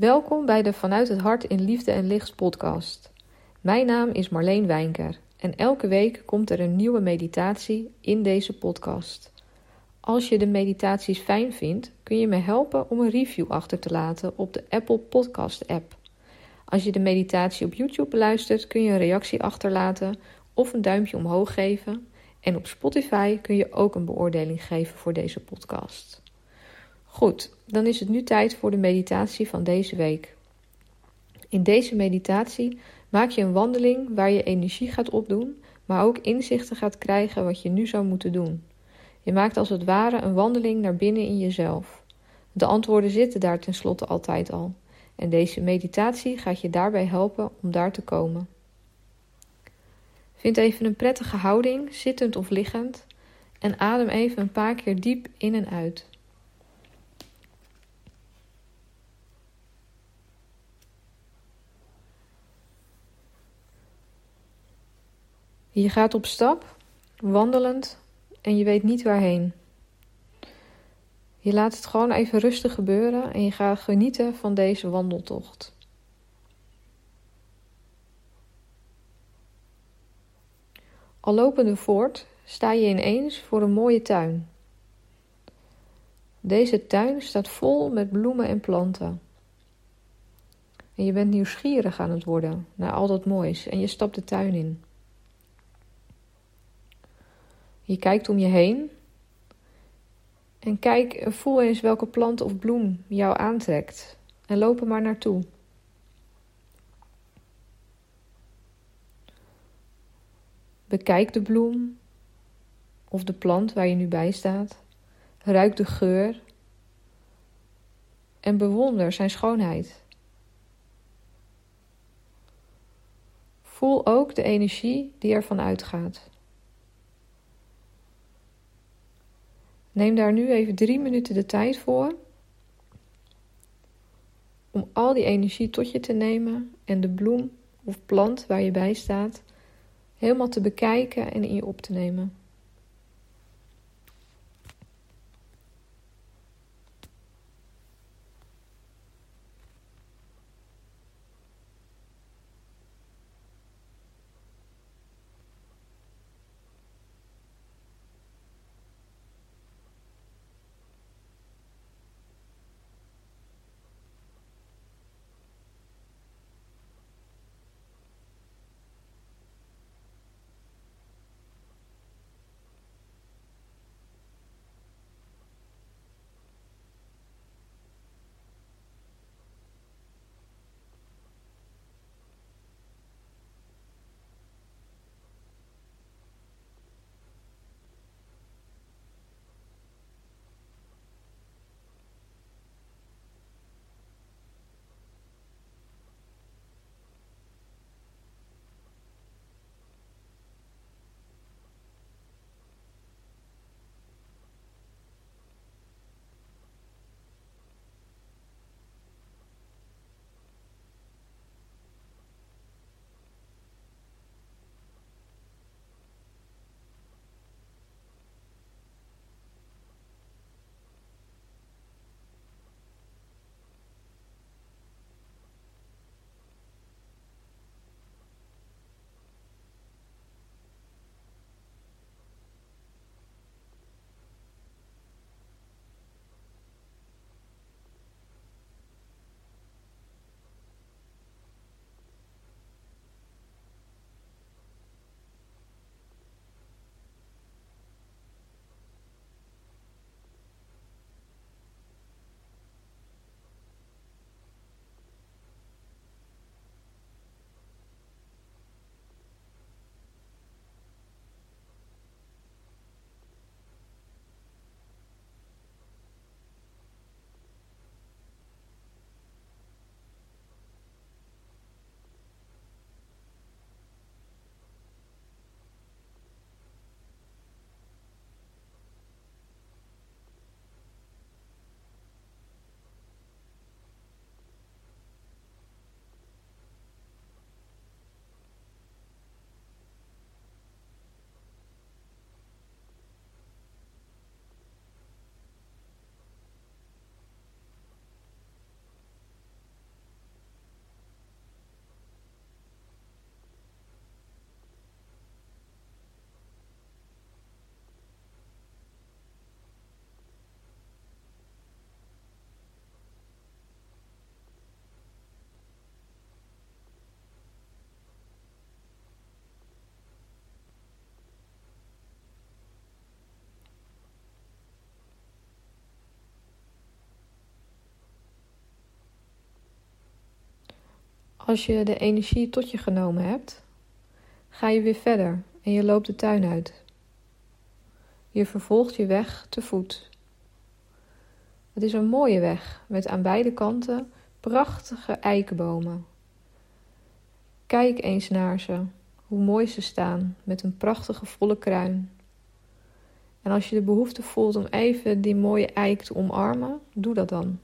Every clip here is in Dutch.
Welkom bij de Vanuit het Hart in Liefde en Licht podcast. Mijn naam is Marleen Wijnker en elke week komt er een nieuwe meditatie in deze podcast. Als je de meditaties fijn vindt, kun je me helpen om een review achter te laten op de Apple Podcast app. Als je de meditatie op YouTube beluistert, kun je een reactie achterlaten of een duimpje omhoog geven. En op Spotify kun je ook een beoordeling geven voor deze podcast. Goed, dan is het nu tijd voor de meditatie van deze week. In deze meditatie maak je een wandeling waar je energie gaat opdoen, maar ook inzichten gaat krijgen wat je nu zou moeten doen. Je maakt als het ware een wandeling naar binnen in jezelf. De antwoorden zitten daar tenslotte altijd al. En deze meditatie gaat je daarbij helpen om daar te komen. Vind even een prettige houding, zittend of liggend, en adem even een paar keer diep in en uit. Je gaat op stap, wandelend en je weet niet waarheen. Je laat het gewoon even rustig gebeuren en je gaat genieten van deze wandeltocht. Al lopende voort sta je ineens voor een mooie tuin. Deze tuin staat vol met bloemen en planten. En je bent nieuwsgierig aan het worden naar al dat moois en je stapt de tuin in. Je kijkt om je heen en kijk, voel eens welke plant of bloem jou aantrekt en loop er maar naartoe. Bekijk de bloem of de plant waar je nu bij staat. Ruik de geur en bewonder zijn schoonheid. Voel ook de energie die ervan uitgaat. Neem daar nu even drie minuten de tijd voor om al die energie tot je te nemen en de bloem of plant waar je bij staat helemaal te bekijken en in je op te nemen. Als je de energie tot je genomen hebt, ga je weer verder en je loopt de tuin uit. Je vervolgt je weg te voet. Het is een mooie weg met aan beide kanten prachtige eikenbomen. Kijk eens naar ze, hoe mooi ze staan met een prachtige volle kruin. En als je de behoefte voelt om even die mooie eik te omarmen, doe dat dan.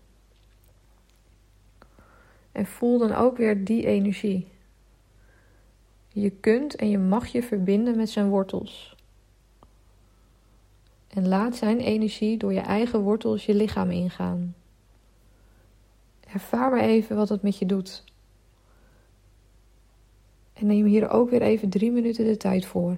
En voel dan ook weer die energie. Je kunt en je mag je verbinden met zijn wortels. En laat zijn energie door je eigen wortels je lichaam ingaan. Ervaar maar even wat het met je doet. En neem hier ook weer even drie minuten de tijd voor.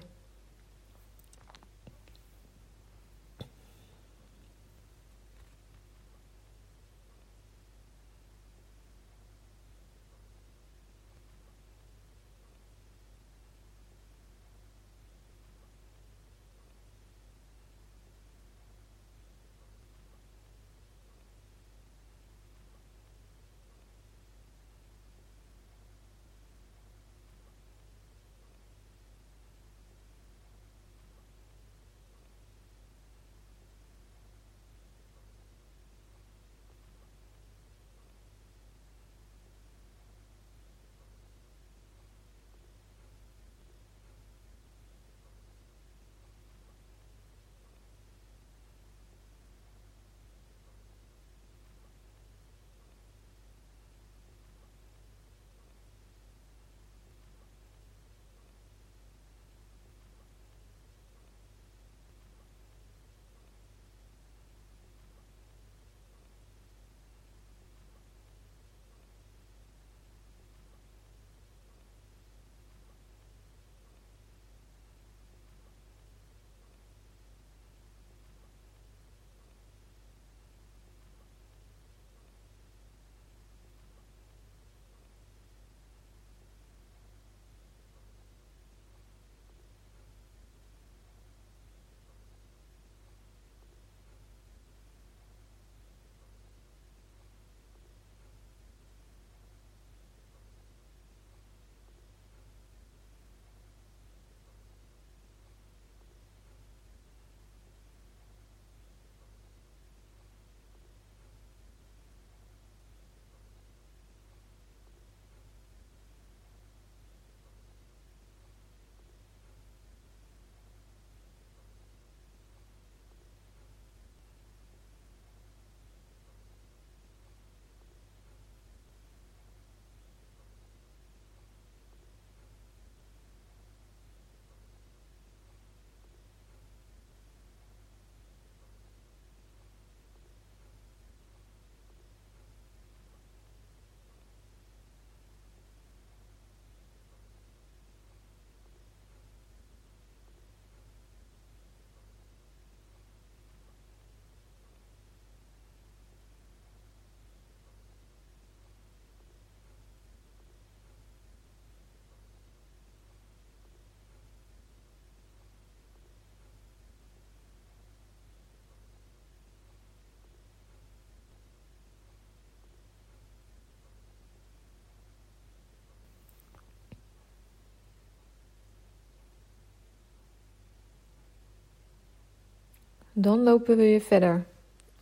Dan lopen we weer verder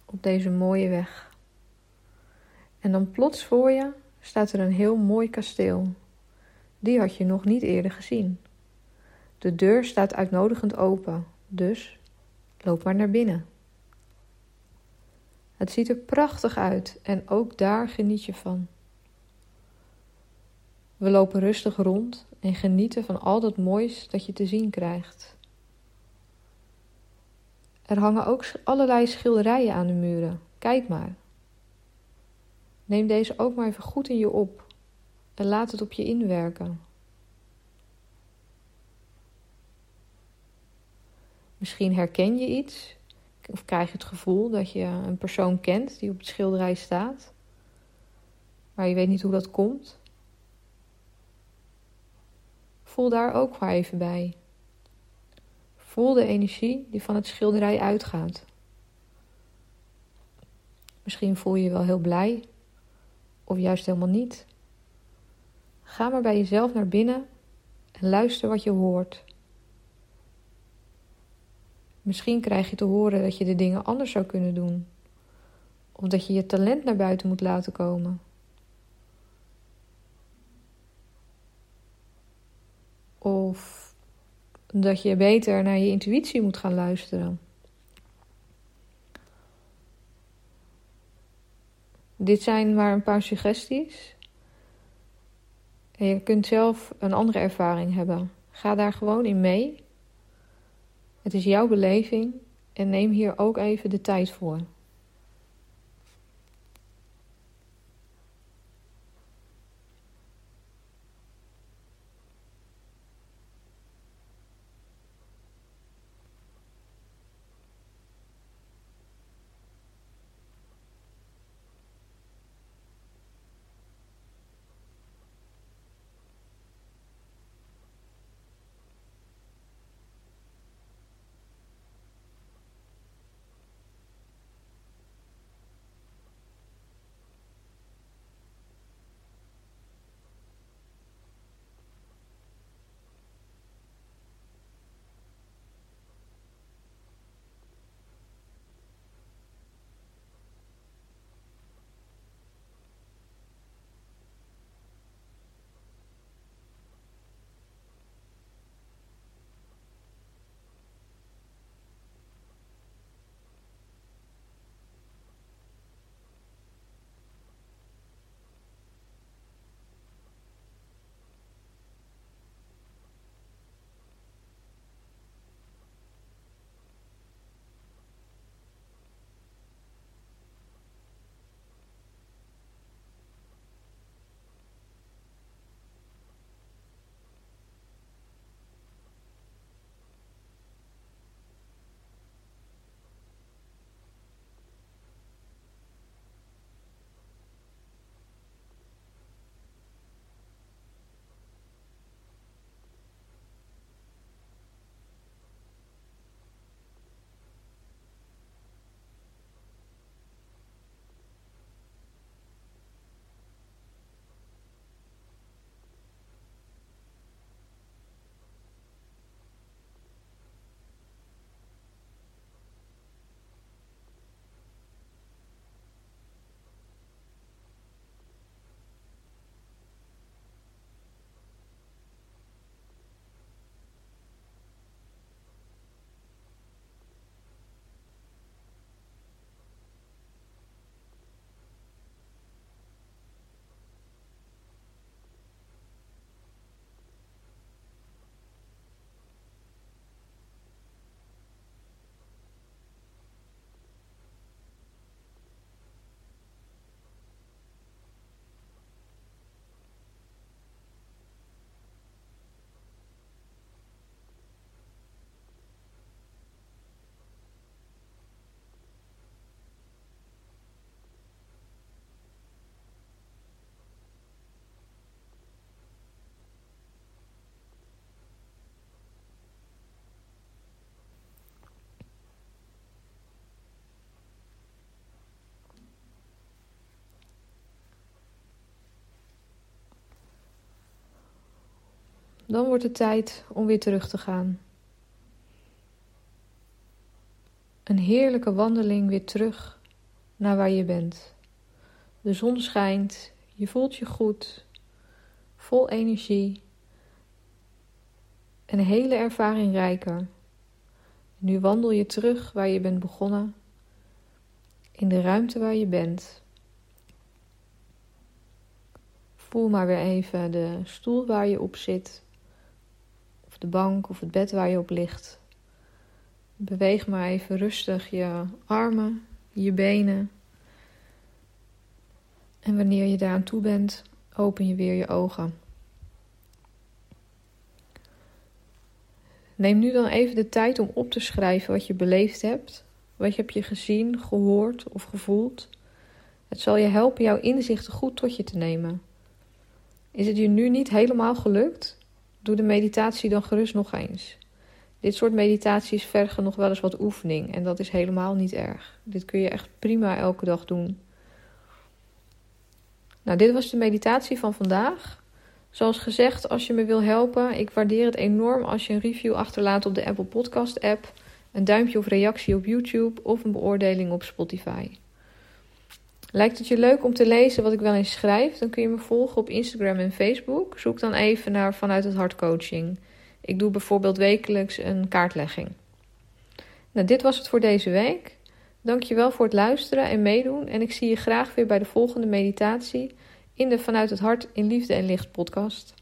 op deze mooie weg. En dan plots voor je staat er een heel mooi kasteel. Die had je nog niet eerder gezien. De deur staat uitnodigend open, dus loop maar naar binnen. Het ziet er prachtig uit en ook daar geniet je van. We lopen rustig rond en genieten van al dat moois dat je te zien krijgt. Er hangen ook allerlei schilderijen aan de muren. Kijk maar. Neem deze ook maar even goed in je op en laat het op je inwerken. Misschien herken je iets of krijg je het gevoel dat je een persoon kent die op het schilderij staat, maar je weet niet hoe dat komt. Voel daar ook maar even bij. Voel de energie die van het schilderij uitgaat. Misschien voel je je wel heel blij, of juist helemaal niet. Ga maar bij jezelf naar binnen en luister wat je hoort. Misschien krijg je te horen dat je de dingen anders zou kunnen doen. Of dat je je talent naar buiten moet laten komen. Of dat je beter naar je intuïtie moet gaan luisteren. Dit zijn maar een paar suggesties. En je kunt zelf een andere ervaring hebben. Ga daar gewoon in mee. Het is jouw beleving en neem hier ook even de tijd voor. Dan wordt het tijd om weer terug te gaan. Een heerlijke wandeling weer terug naar waar je bent. De zon schijnt, je voelt je goed, vol energie. Een hele ervaring rijker. Nu wandel je terug waar je bent begonnen, in de ruimte waar je bent. Voel maar weer even de stoel waar je op zit de bank of het bed waar je op ligt. Beweeg maar even rustig je armen, je benen. En wanneer je daaraan toe bent, open je weer je ogen. Neem nu dan even de tijd om op te schrijven wat je beleefd hebt. Wat heb je gezien, gehoord of gevoeld? Het zal je helpen jouw inzichten goed tot je te nemen. Is het je nu niet helemaal gelukt? Doe de meditatie dan gerust nog eens. Dit soort meditaties vergen nog wel eens wat oefening en dat is helemaal niet erg. Dit kun je echt prima elke dag doen. Nou, dit was de meditatie van vandaag. Zoals gezegd, als je me wil helpen, ik waardeer het enorm als je een review achterlaat op de Apple Podcast app, een duimpje of reactie op YouTube of een beoordeling op Spotify. Lijkt het je leuk om te lezen wat ik wel eens schrijf? Dan kun je me volgen op Instagram en Facebook. Zoek dan even naar Vanuit het Hart Coaching. Ik doe bijvoorbeeld wekelijks een kaartlegging. Nou, dit was het voor deze week. Dankjewel voor het luisteren en meedoen. En ik zie je graag weer bij de volgende meditatie in de Vanuit het Hart in Liefde en Licht podcast.